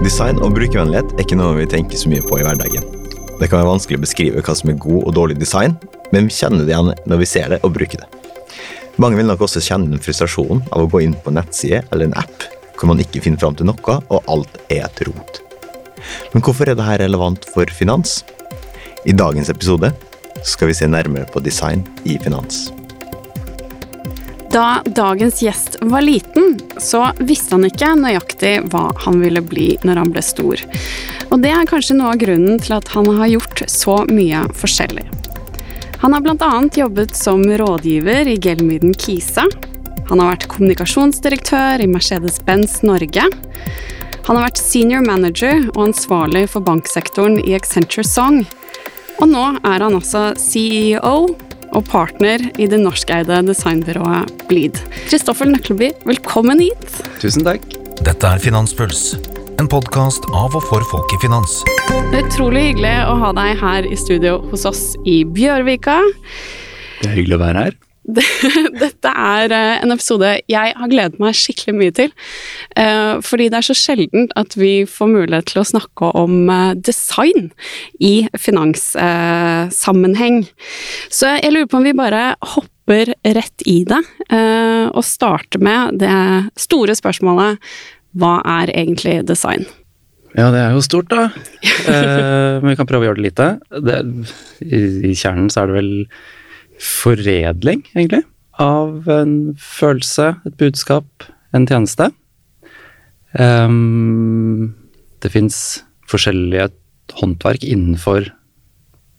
Design og brukervennlighet er ikke noe vi tenker så mye på i hverdagen. Det kan være vanskelig å beskrive hva som er god og dårlig design, men vi kjenner det igjen når vi ser det og bruker det. Mange vil nok også kjenne den frustrasjonen av å gå inn på en nettside eller en app hvor man ikke finner fram til noe, og alt er et rot. Men hvorfor er dette relevant for finans? I dagens episode skal vi se nærmere på design i finans. Da dagens gjest var liten, så visste han ikke nøyaktig hva han ville bli når han ble stor. Og det er kanskje noe av grunnen til at han har gjort så mye forskjellig. Han har bl.a. jobbet som rådgiver i Gelmyden Kisa. Han har vært kommunikasjonsdirektør i Mercedes-Benz Norge. Han har vært senior manager og ansvarlig for banksektoren i Accenture Song. Og nå er han også CEO og partner i det norskeide designbyrået Bleed. Kristoffer Nøkleby, velkommen hit. Tusen takk. Dette er Finanspuls, en podkast av og for folk i finans. Det er utrolig hyggelig å ha deg her i studio hos oss i Bjørvika. Det er hyggelig å være her. Dette er eh, en episode jeg har gledet meg skikkelig mye til. Eh, fordi det er så sjelden at vi får mulighet til å snakke om eh, design i finanssammenheng. Så jeg lurer på om vi bare hopper rett i det, og starter med det store spørsmålet hva er egentlig design? Ja, det er jo stort, da. men vi kan prøve å gjøre det lite. Det, I kjernen så er det vel foredling, egentlig, av en følelse, et budskap, en tjeneste. Um, det fins forskjellige håndverk innenfor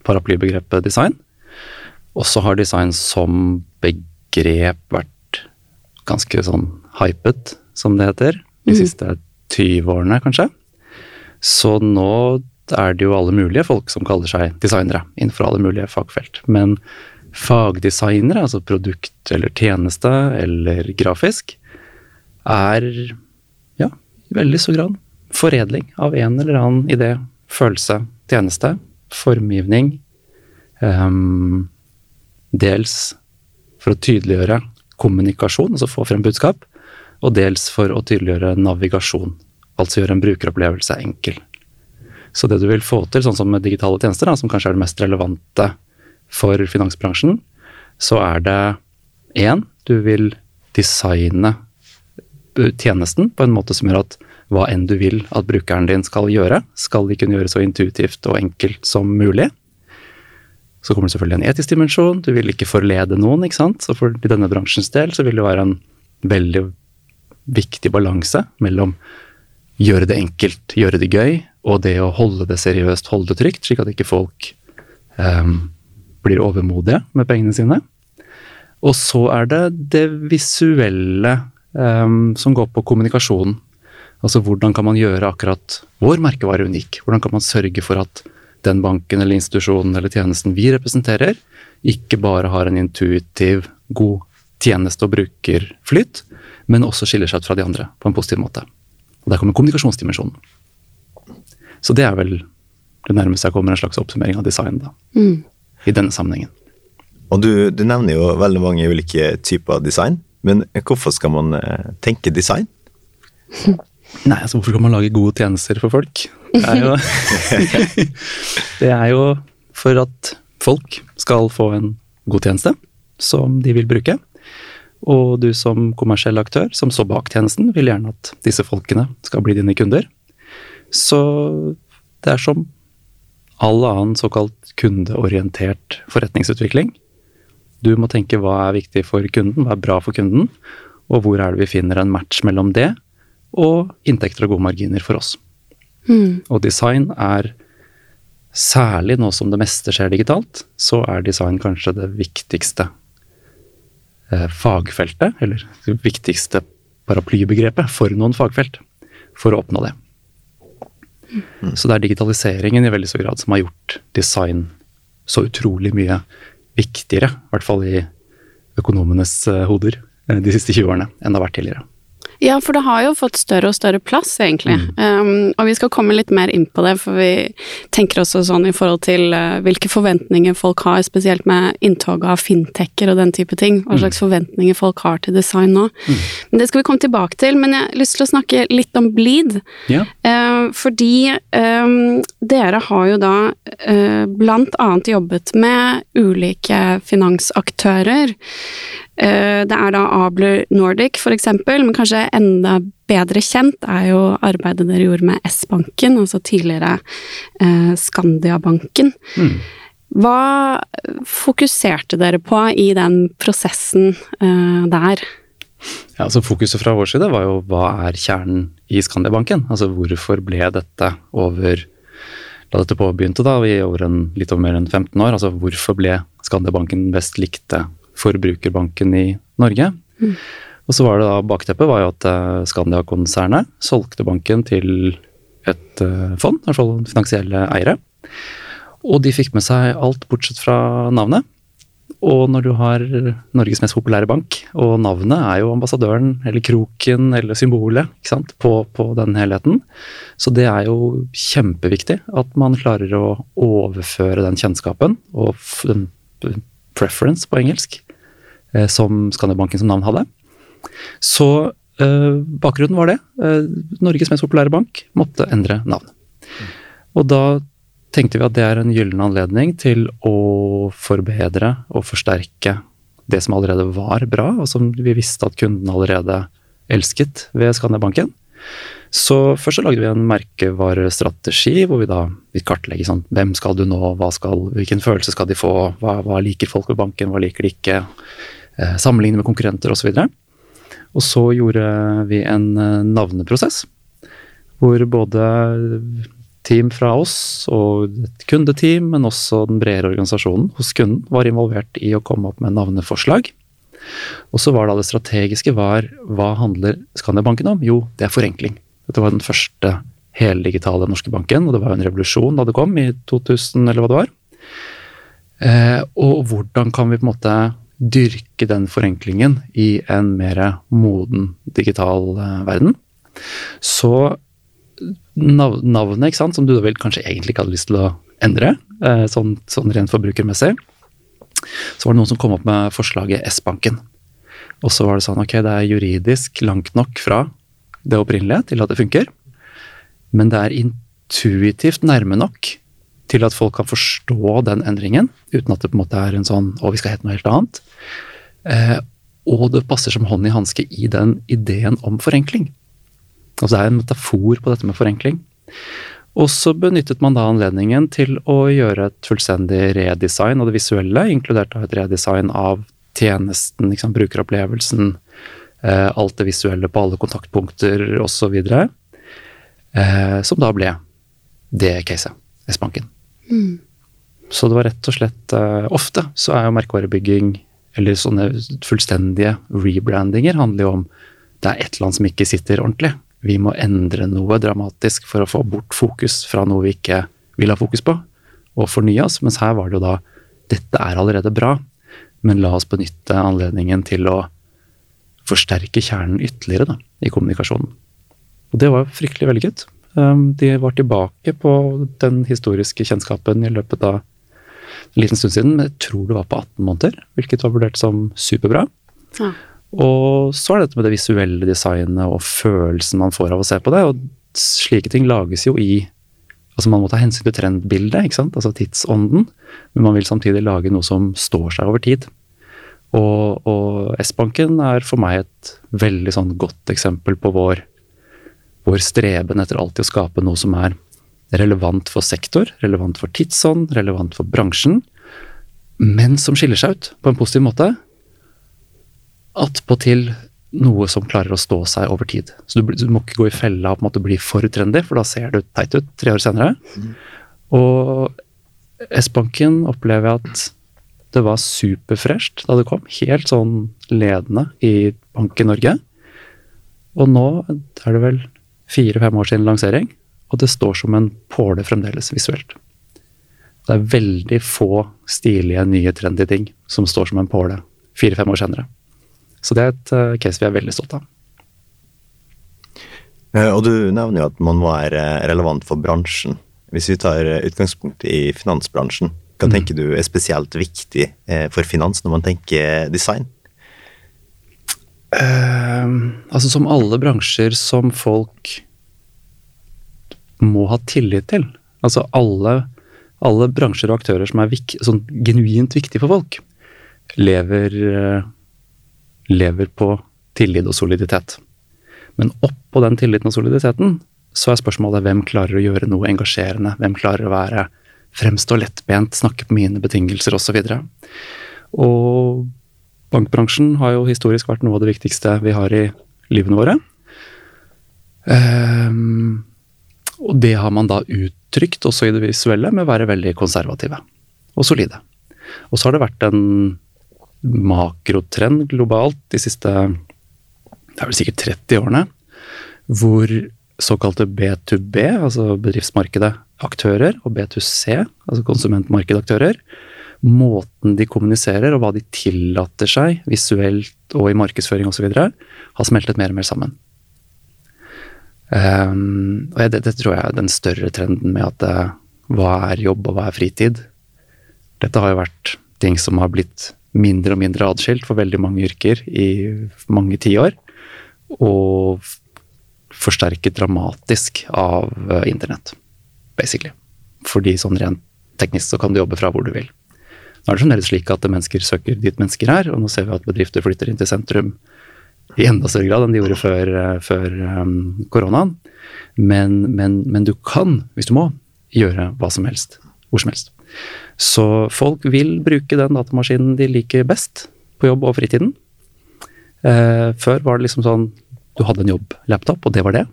paraplybegrepet design. Og så har design som begrep vært ganske sånn hypet, som det heter, de mm. siste 20 årene, kanskje. Så nå er det jo alle mulige folk som kaller seg designere innenfor alle mulige fagfelt. Men fagdesignere, altså produkt eller tjeneste eller grafisk, er ja, i veldig stor grad foredling av en eller annen idé, følelse, tjeneste, formgivning. Um, dels for å tydeliggjøre kommunikasjon, altså få frem budskap, og dels for å tydeliggjøre navigasjon, altså gjøre en brukeropplevelse enkel. Så det du vil få til, sånn som med digitale tjenester, da, som kanskje er det mest relevante for finansbransjen, så er det én, du vil designe tjenesten på en måte som gjør at hva enn du vil at brukeren din skal gjøre, skal de kunne gjøre så intuitivt og enkelt som mulig. Så kommer det selvfølgelig en etisk dimensjon, du vil ikke forlede noen, ikke sant. Så for denne bransjens del så vil det være en veldig viktig balanse mellom gjøre det enkelt, gjøre det gøy, og det å holde det seriøst, holde det trygt, slik at ikke folk um, blir overmodige med pengene sine. Og så er det det visuelle um, som går på kommunikasjonen. Altså hvordan kan man gjøre akkurat vår merkevare unik? Hvordan kan man sørge for at den banken eller institusjonen eller tjenesten vi representerer, ikke bare har en intuitiv, god tjeneste- og brukerflyt, men også skiller seg ut fra de andre på en positiv måte. Og Der kommer kommunikasjonsdimensjonen. Så det er vel det nærmeste jeg kommer en slags oppsummering av design. da. Mm i denne sammenhengen. Og du, du, nevner jo veldig mange ulike typer design, men hvorfor skal man eh, tenke design? Nei, altså hvorfor skal man lage gode tjenester for folk? Det er jo, det er jo for at folk skal få en god tjeneste som de vil bruke. Og du som kommersiell aktør, som står bak tjenesten, vil gjerne at disse folkene skal bli dine kunder. Så det er som all annen såkalt kundeorientert forretningsutvikling. Du må tenke hva er viktig for kunden, hva er bra for kunden, og hvor er det vi finner en match mellom det og inntekter og gode marginer for oss. Mm. Og design er Særlig nå som det meste skjer digitalt, så er design kanskje det viktigste eh, fagfeltet, eller det viktigste paraplybegrepet for noen fagfelt, for å oppnå det. Så det er digitaliseringen i veldig stor grad som har gjort design så utrolig mye viktigere, i hvert fall i økonomenes eh, hoder, eh, de siste 20 årene, enn det har vært tidligere. Ja, for det har jo fått større og større plass, egentlig. Um, og vi skal komme litt mer inn på det, for vi tenker også sånn i forhold til uh, hvilke forventninger folk har, spesielt med inntoget av fintecher og den type ting. Hva slags forventninger folk har til design nå. Men det skal vi komme tilbake til. Men jeg har lyst til å snakke litt om Bleed. Ja. Uh, fordi um, dere har jo da uh, blant annet jobbet med ulike finansaktører. Eh, Det er da Abler Nordic, for eksempel, men kanskje enda bedre kjent er jo arbeidet dere gjorde med S-banken, altså tidligere eh, Mm. Hva fokuserte dere på i den prosessen eh, der? Ja, altså Fokuset fra vår side var jo hva er kjernen i Skandiabanken? Altså hvorfor ble dette over Da dette påbegynte da, i over en, litt over mer enn 15 år, altså hvorfor ble Skandiabanken best likte forbrukerbanken i Norge? Og så var det da Bakteppet var jo at eh, Skandia-konsernet solgte banken til et eh, fond, i hvert fall finansielle eiere. Og de fikk med seg alt bortsett fra navnet. Og når du har Norges mest populære bank, og navnet er jo ambassadøren eller kroken eller symbolet ikke sant, på, på den helheten, så det er jo kjempeviktig at man klarer å overføre den kjennskapen og den preference på engelsk som Skandiabanken som navn hadde. Så eh, bakgrunnen var det. Eh, Norges mest populære bank måtte endre navn. Og da tenkte vi at det er en gyllen anledning til å forbedre og forsterke det som allerede var bra, og som vi visste at kundene allerede elsket ved Skandiabanken. Så først så lagde vi en merkevarestrategi hvor vi da vil kartlegge sånn, hvem skal du nå, hva skal, hvilken følelse skal de få, hva, hva liker folk ved banken, hva liker de ikke, eh, sammenligne med konkurrenter osv. Og så gjorde vi en eh, navneprosess hvor både team fra oss og et kundeteam, men også den bredere organisasjonen hos kunden var involvert i å komme opp med navneforslag. Og så var da det strategiske var hva handler Skandiabanken om? Jo, det er forenkling. Dette var den første heldigitale norske banken, og det var en revolusjon da det kom i 2000, eller hva det var. Eh, og hvordan kan vi på en måte dyrke den forenklingen i en mer moden digital eh, verden? Så navnet, ikke sant, som du vel kanskje egentlig ikke hadde lyst til å endre, eh, sånn, sånn rent forbrukermessig, så var det noen som kom opp med forslaget S-banken. Og så var det sånn, ok, det er juridisk langt nok fra det opprinnelige til at det funker, men det er intuitivt nærme nok til at folk kan forstå den endringen, uten at det på en måte er en sånn, å, vi skal hete noe helt annet. Eh, og det passer som hånd i hanske i den ideen om forenkling. Altså det er en metafor på dette med forenkling. Og så benyttet man da anledningen til å gjøre et fullstendig redesign av det visuelle, inkludert av et redesign av tjenesten, liksom, brukeropplevelsen, eh, alt det visuelle på alle kontaktpunkter osv. Eh, som da ble det caset, S-banken. Så det var rett og slett uh, Ofte så er jo merkevarebygging eller sånne fullstendige rebrandinger handler jo om det er et eller annet som ikke sitter ordentlig. Vi må endre noe dramatisk for å få bort fokus fra noe vi ikke vil ha fokus på, og fornye oss. Mens her var det jo da dette er allerede bra, men la oss benytte anledningen til å forsterke kjernen ytterligere da, i kommunikasjonen. Og det var fryktelig vellykket. Um, De var tilbake på den historiske kjennskapen i løpet av en liten stund siden, men jeg tror det var på 18 måneder, hvilket var vurdert som superbra. Ja. Og så er det dette med det visuelle designet og følelsen man får av å se på det. Og slike ting lages jo i Altså man må ta hensyn til trendbildet, ikke sant? altså tidsånden, men man vil samtidig lage noe som står seg over tid. Og, og S-banken er for meg et veldig sånn godt eksempel på vår, vår streben etter alltid å skape noe som er relevant for sektor, relevant for tidsånd, relevant for bransjen, men som skiller seg ut på en positiv måte attpåtil noe som klarer å stå seg over tid. Så du, du må ikke gå i fella og bli for trendy, for da ser det teit ut tre år senere. Og S-banken opplever jeg at det var superfresht da det kom. Helt sånn ledende i Bank i Norge. Og nå er det vel fire-fem år siden lansering, og det står som en påle fremdeles visuelt. Det er veldig få stilige, nye, trendy ting som står som en påle fire-fem år senere. Så det er et eh, case vi er veldig stolt av. Eh, Og du nevner jo at man må være relevant for bransjen. Hvis vi tar eh, utgangspunkt i finansbransjen, hva tenker du er spesielt viktig eh, for finans når man tenker design? Eh, altså som alle bransjer som folk må ha tillit til. Altså alle, alle bransjer og aktører som er vik, sånn genuint viktige for folk, lever, uh, lever på tillit og soliditet. Men oppå den tilliten og soliditeten så er spørsmålet hvem klarer å gjøre noe engasjerende? Hvem klarer å være fremstå lettbent, snakke på mine betingelser osv. Og, og bankbransjen har jo historisk vært noe av det viktigste vi har i livene våre. Um, og det har man da uttrykt også i det visuelle med å være veldig konservative og solide. Og så har det vært en makrotrend globalt de siste det er vel sikkert 30 årene, hvor såkalte B2B, altså bedriftsmarkedet, aktører, og B2C, altså konsumentmarkedaktører, måten de kommuniserer og hva de tillater seg visuelt og i markedsføring osv., har smeltet mer og mer sammen. Um, og det, det, tror jeg er den større trenden med at uh, hva er jobb og hva er fritid? Dette har jo vært ting som har blitt mindre og mindre adskilt for veldig mange yrker i mange tiår. Og forsterket dramatisk av uh, internett, basically. Fordi sånn rent teknisk så kan du jobbe fra hvor du vil. Nå er det generelt slik at mennesker søker dit mennesker er, og nå ser vi at bedrifter flytter inn til sentrum i enda større grad enn de gjorde før, før um, koronaen. Men, men, men, du kan, hvis du må, gjøre hva som helst. Hvor som helst. Så folk vil bruke den datamaskinen de liker best på jobb og fritiden. Eh, før var det liksom sånn du hadde en jobb-laptop, og det var det.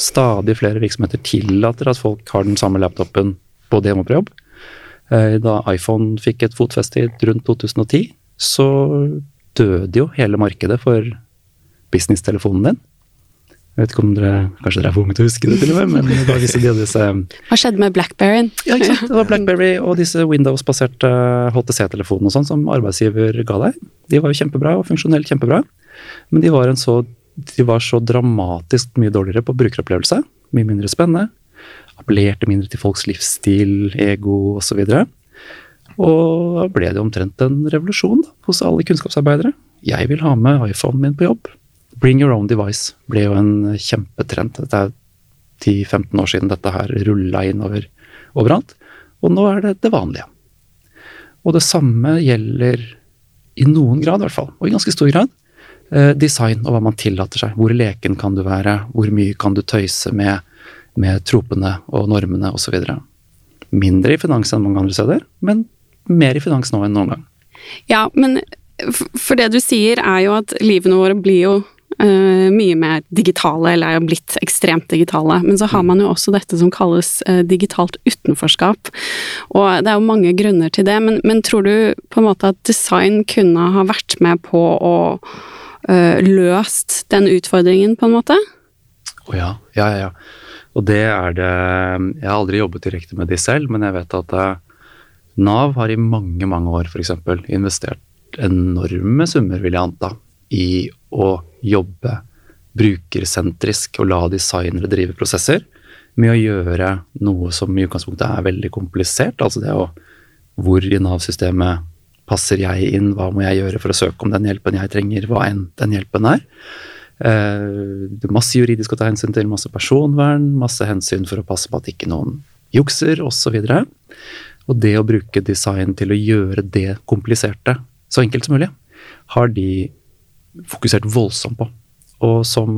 Stadig flere virksomheter tillater at folk har den samme laptopen både hjemme og på jobb. Eh, da iPhone fikk et fotfeste rundt 2010, så døde jo hele markedet for business-telefonen din. Jeg vet ikke om dere Kanskje dere er for unge til å huske det, til og med, men var disse, de disse Hva skjedde med Blackberryen? Ja, ikke sant. Det var Blackberry og disse Windows-baserte HTC-telefonene og sånn som arbeidsgiver ga deg. De var jo kjempebra og funksjonelt kjempebra, men de var, en så, de var så dramatisk mye dårligere på brukeropplevelse. Mye mindre spennende. Appellerte mindre til folks livsstil, ego osv. Og da ble det omtrent en revolusjon da, hos alle kunnskapsarbeidere. Jeg vil ha med iPhonen min på jobb. Bring your own device ble jo en kjempetrend. Dette er 10-15 år siden dette her rulla inn over, overalt. Og nå er det det vanlige. Og det samme gjelder i noen grad, i hvert fall, og i ganske stor grad, eh, design og hva man tillater seg. Hvor leken kan du være? Hvor mye kan du tøyse med, med tropene og normene osv. Mindre i finans enn mange andre steder, men mer i finans nå enn noen gang. Ja, men for det du sier er jo at livene våre blir jo Uh, mye mer digitale, eller er jo blitt ekstremt digitale. Men så har man jo også dette som kalles uh, digitalt utenforskap. Og det er jo mange grunner til det, men, men, tror du på en måte at design kunne ha vært med på å uh, løst den utfordringen, på en måte? Å oh, ja. Ja, ja, ja. Og det er det Jeg har aldri jobbet direkte med de selv, men jeg vet at Nav har i mange, mange år f.eks. investert enorme summer, vil jeg anta, i å jobbe brukersentrisk og la designere drive prosesser med å gjøre noe som i utgangspunktet er veldig komplisert. Altså det å Hvor i Nav-systemet passer jeg inn? Hva må jeg gjøre for å søke om den hjelpen jeg trenger, hva enn den hjelpen er? Eh, det er masse juridisk å ta hensyn til, masse personvern, masse hensyn for å passe på at ikke noen jukser, osv. Og, og det å bruke design til å gjøre det kompliserte så enkelt som mulig, har de fokusert voldsomt på. Og som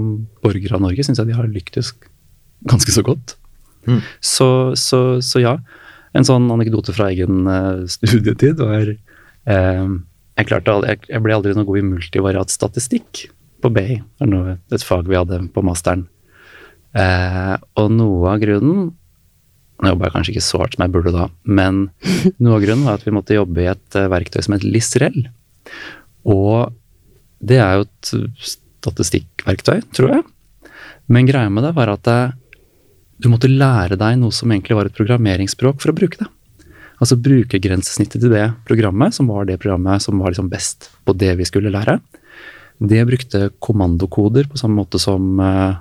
borgere av Norge syns jeg de har lyktes ganske så godt. Mm. Så, så, så, ja. En sånn anekdote fra egen uh, studietid var eh, jeg, klarte, jeg, jeg, ble aldri noe god i multivariat statistikk på BI. Det er et fag vi hadde på masteren. Eh, og noe av grunnen Nå jobba jeg kanskje ikke så hardt som jeg burde da, men noe av grunnen var at vi måtte jobbe i et verktøy som het Lisrel. Og det er jo et statistikkverktøy, tror jeg. Men greia med det var at det, du måtte lære deg noe som egentlig var et programmeringsspråk for å bruke det. Altså brukergrensesnittet til det programmet, som var det programmet som var liksom best på det vi skulle lære, det brukte kommandokoder på samme måte som eh,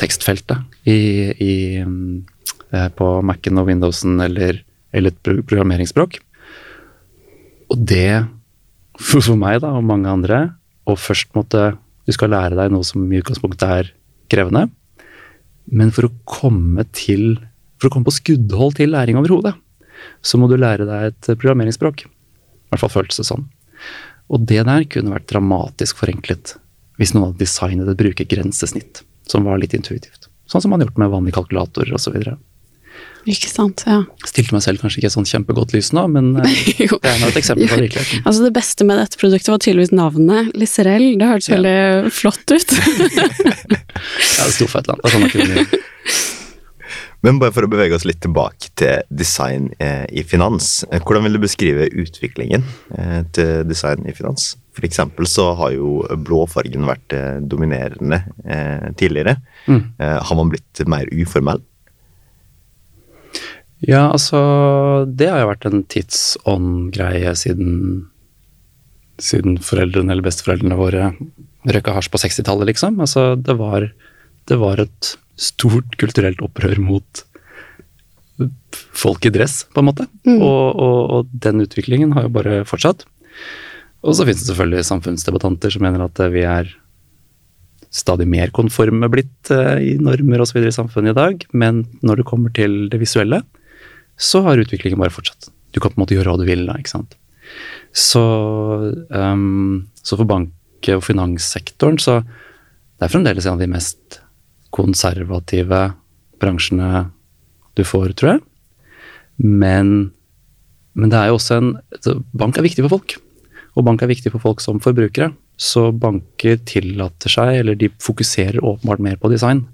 tekstfeltet i, i, eh, på Mac-en og Windowsen eller, eller et programmeringsspråk. Og det, for, meg da, og mange andre, å først måtte Du skal lære deg noe som i utgangspunktet er krevende, men for å komme til For å komme på skuddhold til læring overhodet, så må du lære deg et programmeringsspråk. I hvert fall føltes det sånn. Og det der kunne vært dramatisk forenklet hvis noen hadde designet et brukergrensesnitt som var litt intuitivt. Sånn som man har gjort med vanlige kalkulatorer osv. Ikke sant, ja. Stilte meg selv kanskje ikke sånn kjempegodt lys nå, men eh, det er et eksempel på virkeligheten. Altså Det beste med dette produktet var tydeligvis navnet. Liserell. Det hørtes Ja. veldig flott ut. Ja, det sto for et eller annet. Det er sånn man kunne. Men bare for å bevege oss litt tilbake til design eh, i finans. Eh, hvordan vil du beskrive utviklingen eh, til design i finans? For eksempel så har jo blåfargen vært eh, dominerende eh, tidligere. Mm. Eh, har man blitt mer uformell? Ja, altså Det har jo vært en tidsånd-greie siden siden foreldrene eller besteforeldrene våre røyka hasj på 60-tallet, liksom. Altså, det var, det var et stort kulturelt opprør mot folk i dress, på en måte. Mm. Og, og, og den utviklingen har jo bare fortsatt. Og så finnes det selvfølgelig samfunnsdebattanter som mener at eh, vi er stadig mer konforme blitt eh, i normer osv. i samfunnet i dag, men når det kommer til det visuelle, så har utviklingen bare fortsatt. Du kan på en måte gjøre hva du vil da, ikke sant. Så, um, så for bank- og finanssektoren så det er fremdeles en av de mest konservative bransjene du får, tror jeg. Men, men det er jo også en Bank er viktig for folk. Og bank er viktig for folk som forbrukere. Så banker tillater seg, eller de fokuserer åpenbart mer på design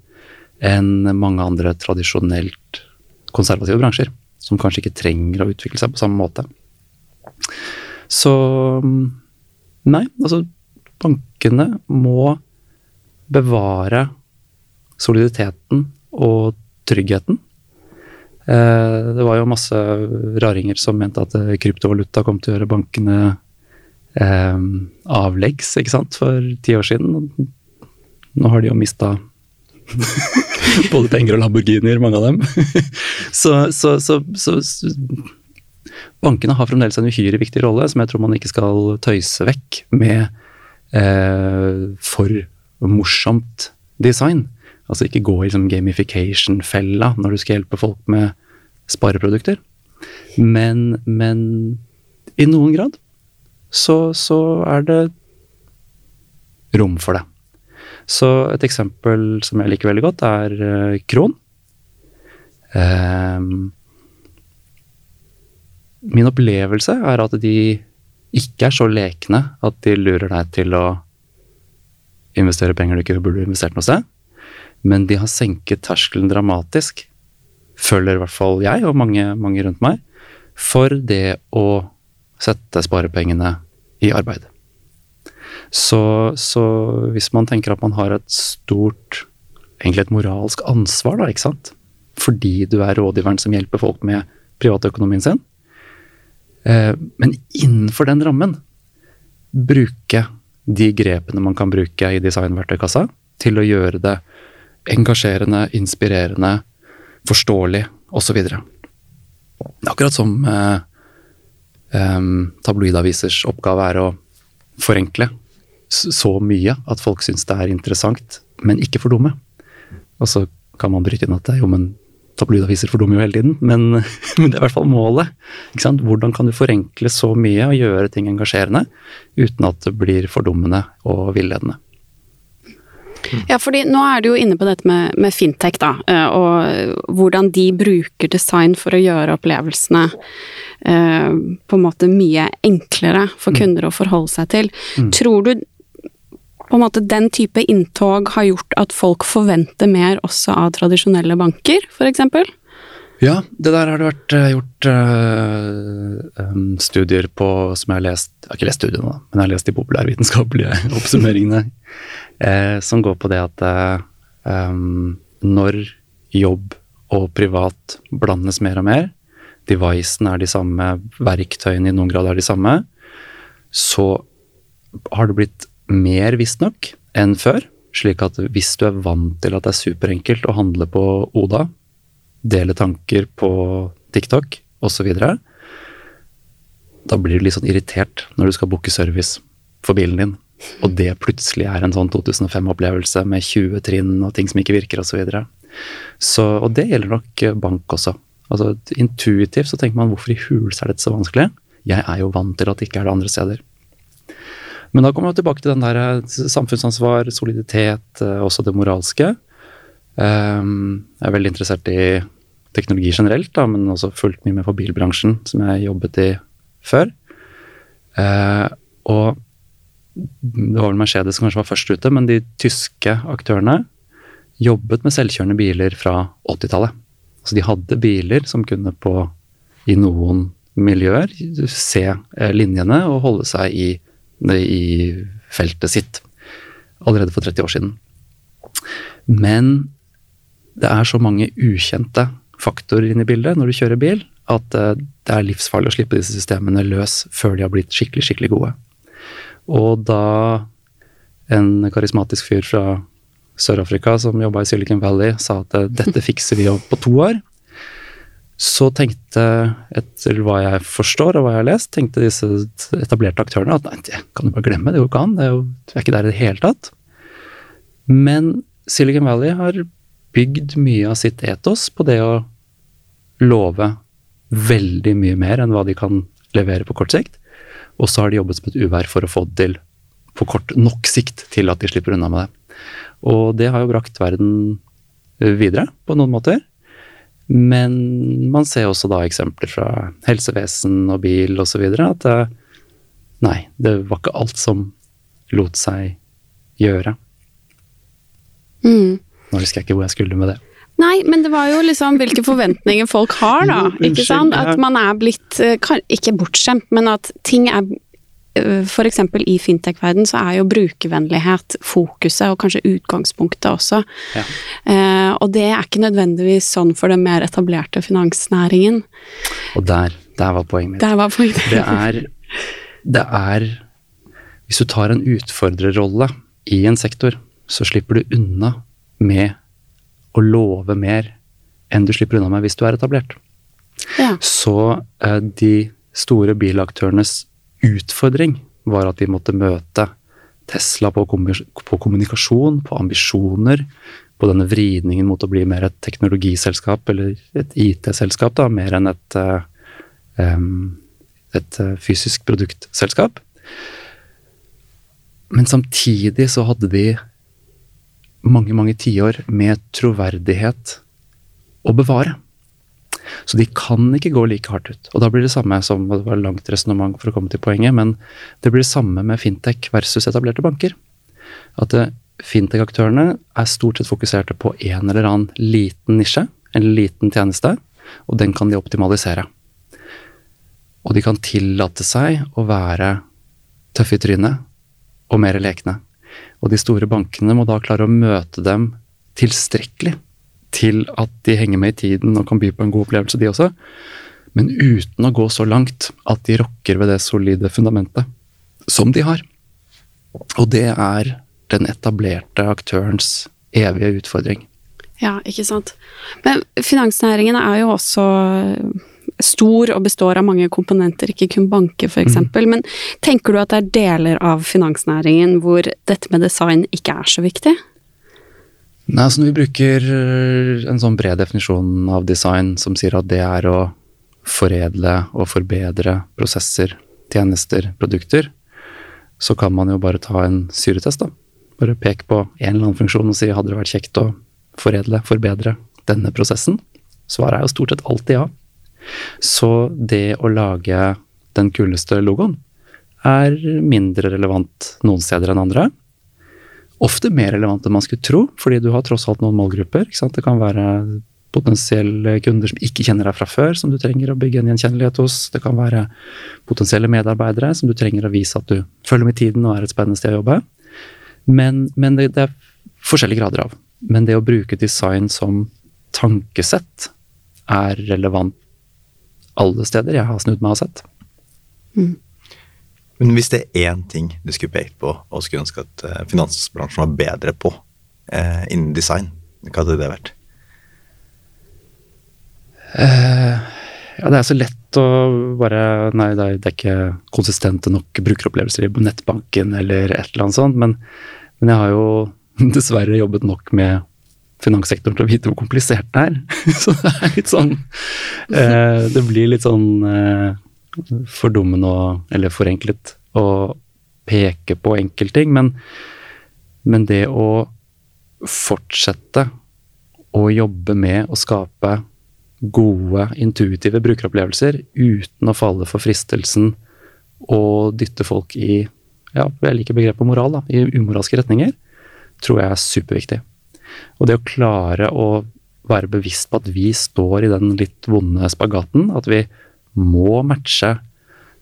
enn mange andre tradisjonelt konservative bransjer. Som kanskje ikke trenger å utvikle seg på samme måte. Så Nei, altså bankene må bevare soliditeten og tryggheten. Eh, det var jo masse raringer som mente at eh, kryptovaluta kom til å gjøre bankene eh, avleggs, ikke sant, for ti år siden. Nå har de jo mista både penger og Lamborghinier, mange av dem. så, så, så, så, bankene har fremdeles en uhyre viktig rolle som jeg tror man ikke skal tøyse vekk med eh, for morsomt design. Altså ikke gå i liksom, gamification-fella når du skal hjelpe folk med spareprodukter. Men, men i noen grad så, så er det rom for det. Så et eksempel som jeg liker veldig godt, er eh, Kron. Um, min opplevelse er at de ikke er så lekne at de lurer deg til å investere penger du ikke burde investert noe sted. Men de har senket terskelen dramatisk, føler i hvert fall jeg og mange, mange rundt meg, for det å sette sparepengene i arbeid. Så, så hvis man tenker at man har et stort, egentlig et moralsk ansvar, da, ikke sant, fordi du er rådgiveren som hjelper folk med privatøkonomien sin, eh, men innenfor den rammen bruke de grepene man kan bruke i designverktøykassa til å gjøre det engasjerende, inspirerende, forståelig osv. Akkurat som eh, eh, tabloidavisers oppgave er å forenkle så mye at folk syns det er interessant, men ikke for dumme. Og så kan man bryte inn at det, jo, men tabloidaviser fordummer jo hele tiden, men, men det er i hvert fall målet. Hvordan kan du forenkle så mye og gjøre ting engasjerende uten at det blir fordummende og villedende? Ja, fordi nå er du jo inne på dette med, med fintech, da, eh, og hvordan de bruker design for å gjøre opplevelsene eh, på en måte mye enklere for kunder å forholde seg til. Tror du på en måte den type inntog har gjort at folk forventer mer også av tradisjonelle banker, f.eks.? Ja, det der har det vært eh, gjort uh, studier på som jeg har lest Jeg har ikke lest studiene, men jeg har lest de populærvitenskapelige oppsummeringene. Eh, som går på det at eh, når jobb og privat blandes mer og mer, devicene er de samme, verktøyene i noen grad er de samme, så har det blitt mer, visstnok, enn før, Slik at hvis du er vant til at det er superenkelt å handle på Oda, dele tanker på TikTok osv., da blir du litt sånn irritert når du skal booke service for bilen din, og det plutselig er en sånn 2005-opplevelse med 20 trinn og ting som ikke virker osv. Så videre. så, og det gjelder nok bank også. Altså Intuitivt så tenker man hvorfor i huls er dette så vanskelig? Jeg er jo vant til at det ikke er det andre steder. Men da kommer vi tilbake til den der eh, samfunnsansvar, soliditet, eh, også det moralske. Ehm, jeg er veldig interessert i teknologi generelt, da, men også fulgt mye med på bilbransjen, som jeg jobbet i før. Eh, og det var vel Mercedes som kanskje var først ute, men de tyske aktørene jobbet med selvkjørende biler fra 80-tallet. Så de hadde biler som kunne på, i noen miljøer se linjene og holde seg i i feltet sitt allerede for 30 år siden. Men det er så mange ukjente faktorer inne i bildet når du kjører bil, at eh, det er livsfarlig å slippe disse systemene løs før de har blitt skikkelig, skikkelig gode. Og da en karismatisk fyr fra Sør-Afrika som jobba i Silicon Valley, sa at eh, dette fikser vi på to år, så tenkte, etter hva jeg forstår og hva jeg har lest, tenkte disse etablerte aktørene at nei, det kan du bare glemme, det går ikke an, det er jo er ikke der i det hele tatt. Men Silicon Valley har bygd mye av sitt etos på det å love veldig mye mer enn hva de kan levere på kort sikt. Og så har de jobbet som et uvær for å få det til på kort nok sikt til at de slipper unna med det. Og det har jo brakt verden videre på noen måter. Men man ser også da eksempler fra helsevesen og bil osv. at det, nei, det var ikke alt som lot seg gjøre. Mm. Nå husker jeg ikke hvor jeg skulle med det. Nei, men det var jo liksom hvilke forventninger folk har, da. Jo, ikke sant? At man er blitt eh, Ikke bortskjemt, men at ting er Eh, F.eks. i fintech-verden så er jo brukervennlighet fokuset, og kanskje utgangspunktet også. Ja. Eh, og det er ikke nødvendigvis sånn for den mer etablerte finansnæringen. Og der, der var poenget mitt. Der var poenget. Det er, det er Hvis du tar en utfordrerrolle i en sektor, så slipper du unna med å love mer enn du slipper unna med hvis du er etablert. Ja. Så eh, de store bilaktørenes utfordring var at de måtte møte Tesla på, på kommunikasjon, på ambisjoner, på denne vridningen mot å bli mer et teknologiselskap eller et IT-selskap, da, mer enn et, um, et fysisk produktselskap. Men samtidig så hadde de mange, mange tiår med troverdighet å bevare. Så de kan ikke gå like hardt ut. Og da blir det samme som og det var langt resonnement for å komme til poenget, men det blir det samme med fintech versus etablerte banker. At eh, fintech-aktørene er stort sett fokuserte på en eller annen liten nisje, en liten tjeneste, og den kan de optimalisere. Og de kan tillate seg å være tøffe i trynet og mer lekne. Og de store bankene må da klare å møte dem tilstrekkelig til at de henger med i tiden og kan by på en god opplevelse, de også. Men uten å gå så langt at de rokker ved det solide fundamentet som de har. Og det er den etablerte aktørens evige utfordring. Ja, ikke sant. Men finansnæringen er jo også stor og består av mange komponenter, ikke kun banker f.eks. Mm. Men tenker du at det er deler av finansnæringen hvor dette med design ikke er så viktig? Nei, altså Når vi bruker eh, en sånn bred definisjon av design som sier at det er å foredle og forbedre prosesser, tjenester, produkter, så kan man jo bare ta en syretest. da. Bare peke på en eller annen funksjon og si hadde det vært kjekt å foredle, forbedre denne prosessen? Svaret er jo stort sett alltid ja. Så det å lage den kuleste logoen er mindre relevant noen steder enn andre ofte mer relevant enn man skulle tro, fordi du har tross alt noen målgrupper. Det kan være potensielle kunder som ikke kjenner deg fra før, som du trenger å bygge en gjenkjennelighet hos. Det kan være potensielle medarbeidere som du trenger å vise at du følger med tiden og er et spennende sted å jobbe. Men, men det, det, er forskjellige grader av. Men det å bruke design som tankesett er relevant alle steder jeg har snudd meg og sett. Mm. Men hvis det er én ting du skulle pekt på og skulle ønske at eh, finansbransjen var bedre på eh, innen design, hva hadde det vært? Ja, det er så lett å bare Nei, det det er ikke konsistente nok brukeropplevelser i nettbanken eller et eller annet sånt, men, men jeg har jo dessverre jobbet nok med finanssektoren til å vite hvor komplisert det er. Så det er litt sånn eh, Det blir litt sånn eh, fordummende og Eller forenklet å peke på enkeltting, men, men det å fortsette å jobbe med å skape gode, intuitive brukeropplevelser uten å falle for fristelsen å dytte folk i ja, jeg liker begrepet moral, da, i umoralske retninger, tror jeg er superviktig. Og det å klare å være bevisst på at vi står i den litt vonde spagaten, at vi må matche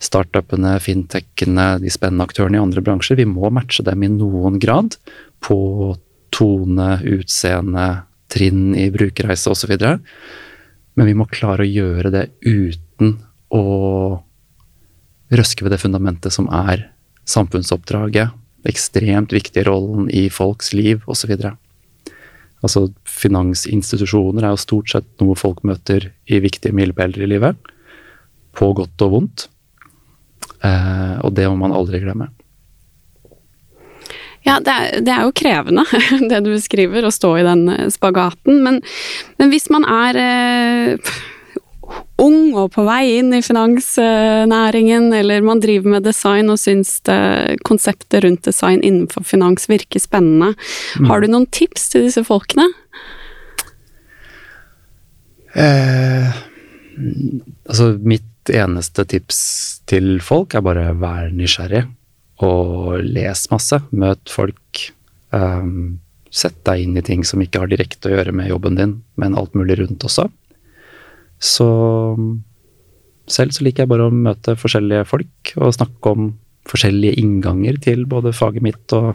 startupene, fintechene, de spennende aktørene i andre bransjer. Vi må matche dem i noen grad på tone, utseende, trinn i brukerreise osv. Men vi må klare å gjøre det uten å røske ved det fundamentet som er samfunnsoppdraget, ekstremt viktige rollen i folks liv osv. Altså, finansinstitusjoner er jo stort sett noe folk møter i viktige milepæler i livet. På godt og vondt. Eh, og det må man aldri glemme. Ja, det er, det er, jo krevende, det du beskriver, å stå i den spagaten. Men, men hvis man er eh, ung og på vei inn i finansnæringen, eller man driver med design og syns konseptet rundt design innenfor finans virker spennende, mm. har du noen tips til disse folkene? Eh, altså, mitt eneste tips til folk er bare være nysgjerrig og les masse. Møt folk. Um, sett deg inn i ting som ikke har direkte å gjøre med jobben din, men alt mulig rundt også. Så selv så liker jeg bare å møte forskjellige folk og snakke om forskjellige innganger til både faget mitt og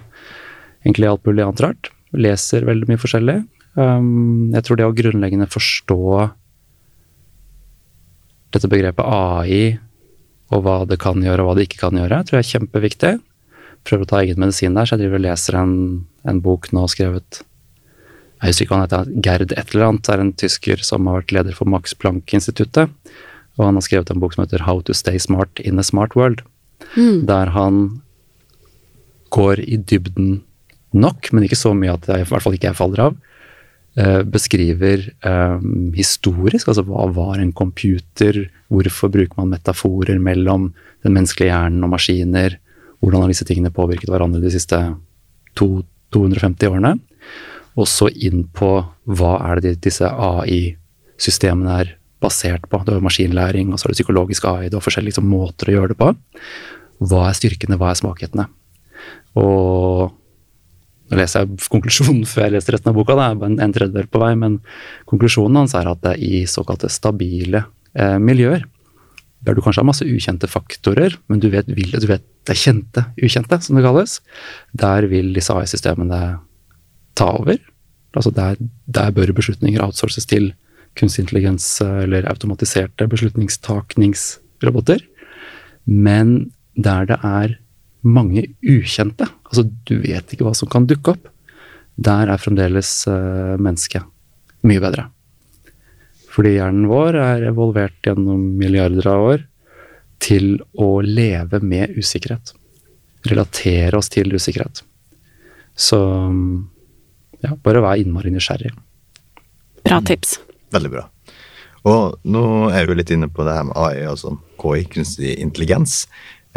egentlig alt mulig annet rart. Leser veldig mye forskjellig. Um, jeg tror det å grunnleggende forstå dette begrepet AI og hva det kan gjøre og hva det ikke kan gjøre, tror jeg er kjempeviktig. Prøver å ta egen medisin der, så jeg driver og leser en, en bok nå skrevet Jeg husker ikke hva han heter, Gerd et eller annet, er en tysker som har vært leder for Max Planck-instituttet. Og han har skrevet en bok som heter How to Stay Smart in a Smart World. Mm. Der han går i dybden nok, men ikke så mye at jeg i hvert fall ikke jeg faller av, Eh, beskriver um, historisk, altså hva var en computer, hvorfor bruker man metaforer mellom den menneskelige hjernen og maskiner, hvordan har disse tingene påvirket hverandre de siste to, 250 årene, og så inn på hva er det disse AI-systemene er basert på. Du har maskinlæring, og så har du psykologisk AI, du har forskjellige liksom, måter å gjøre det på. Hva er styrkene, hva er svakhetene? Og nå leser jeg konklusjonen før jeg leser resten av boka, det er en tredjedel på vei, men konklusjonen hans er at det er i såkalte stabile eh, miljøer, der du kanskje har masse ukjente faktorer, men du vet, du vet det er kjente ukjente, som det kalles, der vil disse AI-systemene ta over. Altså der, der bør beslutninger outsources til kunstig intelligens eh, eller automatiserte beslutningstakningsroboter. Men der det er mange ukjente. Altså, du vet ikke hva som kan dukke opp. Der er fremdeles uh, mennesket mye bedre. Fordi hjernen vår er evolvert gjennom milliarder av år til å leve med usikkerhet. Relatere oss til usikkerhet. Så ja, bare vær innmari nysgjerrig. Bra tips. Veldig bra. Og nå er vi litt inne på det her med AI, altså KI, kunstig intelligens.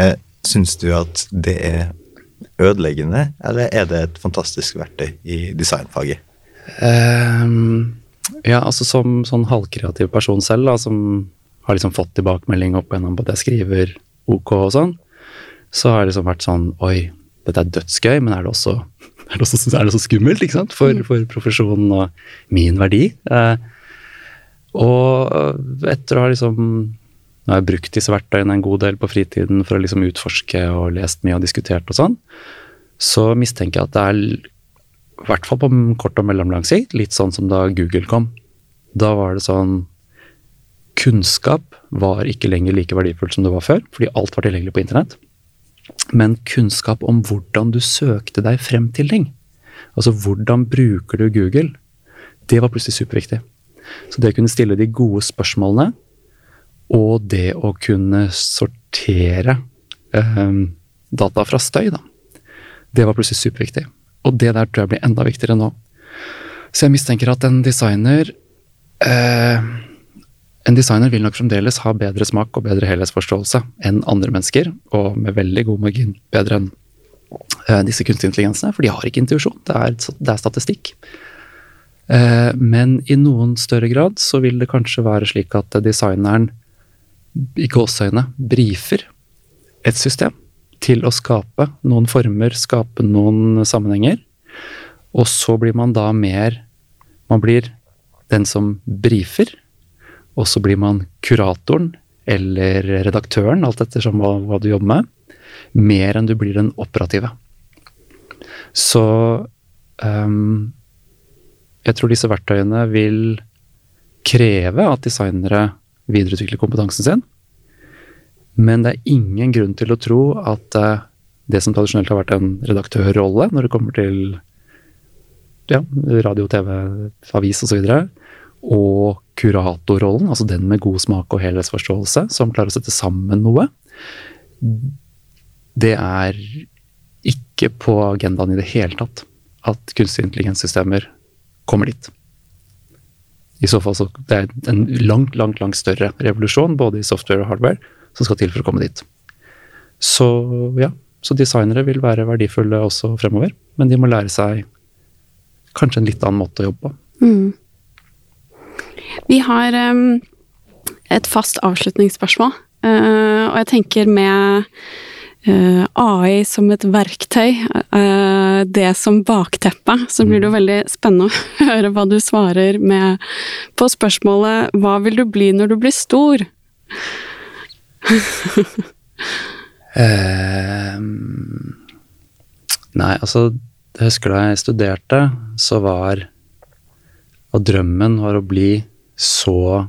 Eh, Syns du at det er ødeleggende, eller er det et fantastisk verktøy i designfaget? Um, ja, altså som sånn halvkreativ person selv, da, som har liksom fått tilbakemelding opp gjennom at jeg skriver OK og sånn, så har det liksom vært sånn Oi, dette er dødsgøy, men er det også, er det også, er det også skummelt ikke sant? For, mm. for, profesjonen og min verdi? Eh, og etter å ha liksom nå har jeg brukt disse verktøyene en god del på fritiden for å liksom utforske og lest mye og diskutert og sånn. Så mistenker jeg at det er, i hvert fall på kort og mellomlang sikt, litt sånn som da Google kom. Da var det sånn Kunnskap var ikke lenger like verdifullt som det var før, fordi alt var tilgjengelig på internett. Men kunnskap om hvordan du søkte deg frem til ting, Altså hvordan bruker du Google? Det var plutselig superviktig. Så det å kunne stille de gode spørsmålene, og det å kunne sortere eh, data fra støy, da. Det var plutselig superviktig. Og det der tror jeg blir enda viktigere nå. Så jeg mistenker at en designer eh, En designer vil nok fremdeles ha bedre smak og bedre helhetsforståelse enn andre mennesker, og med veldig god margin bedre enn eh, disse kunstige intelligensene, for de har ikke intuisjon. Det det er statistikk. Eh, men i noen større grad så vil det kanskje være slik at designeren i gåseøyne brifer et system til å skape noen former, skape noen sammenhenger. Og så blir man da mer Man blir den som brifer, og så blir man kuratoren eller redaktøren, alt ettersom hva, hva du jobber med, mer enn du blir den operative. Så um, jeg tror disse verktøyene vil kreve at designere videreutvikler kompetansen sin. Men det er ingen grunn til å tro at uh, det som tradisjonelt har vært en redaktørrolle når det kommer til ja, radio, TV, avis osv., og, så videre, og kuratorrollen, altså den med god smak og helhetsforståelse, som klarer å sette sammen noe, det er ikke på agendaen i det hele tatt at kunstig intelligenssystemer kommer dit. I så fall så det er en langt, langt, langt større revolusjon, både i software og hardware, som skal til for å komme dit. Så ja, så designere vil være verdifulle også fremover, men de må lære seg kanskje en litt annen måte å jobbe på. Mm. Vi har um, et fast avslutningsspørsmål, uh, og jeg tenker med uh, AI som et verktøy, uh, det som bakteppe, så blir det jo veldig spennende å høre hva du svarer med på spørsmålet 'Hva vil du bli når du blir stor?' Nei, altså Jeg husker da jeg studerte, så var Og drømmen var å bli så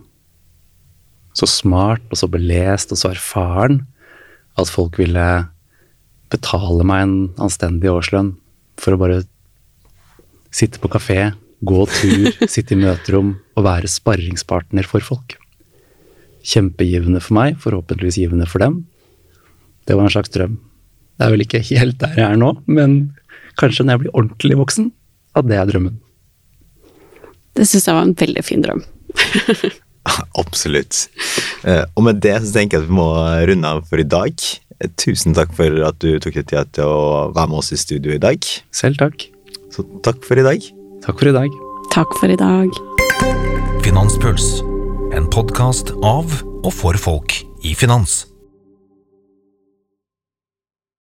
så smart og så belest og så erfaren at folk ville betale meg en anstendig årslønn for å bare sitte på kafé, gå tur, sitte i møterom og være sparringspartner for folk. Kjempegivende for meg, forhåpentligvis givende for dem. Det var en slags drøm. Det er vel ikke helt der jeg er nå, men kanskje når jeg blir ordentlig voksen, at det er drømmen. Det syns jeg var en veldig fin drøm. Absolutt. Eh, og med det så tenker jeg at vi må runde av for i dag. Eh, Tusen takk for at du tok deg tida til å være med oss i studio i dag. Selv takk. Så takk for i dag. Takk for i dag. Takk for i dag. Finanspuls, en podkast av og for folk i finans.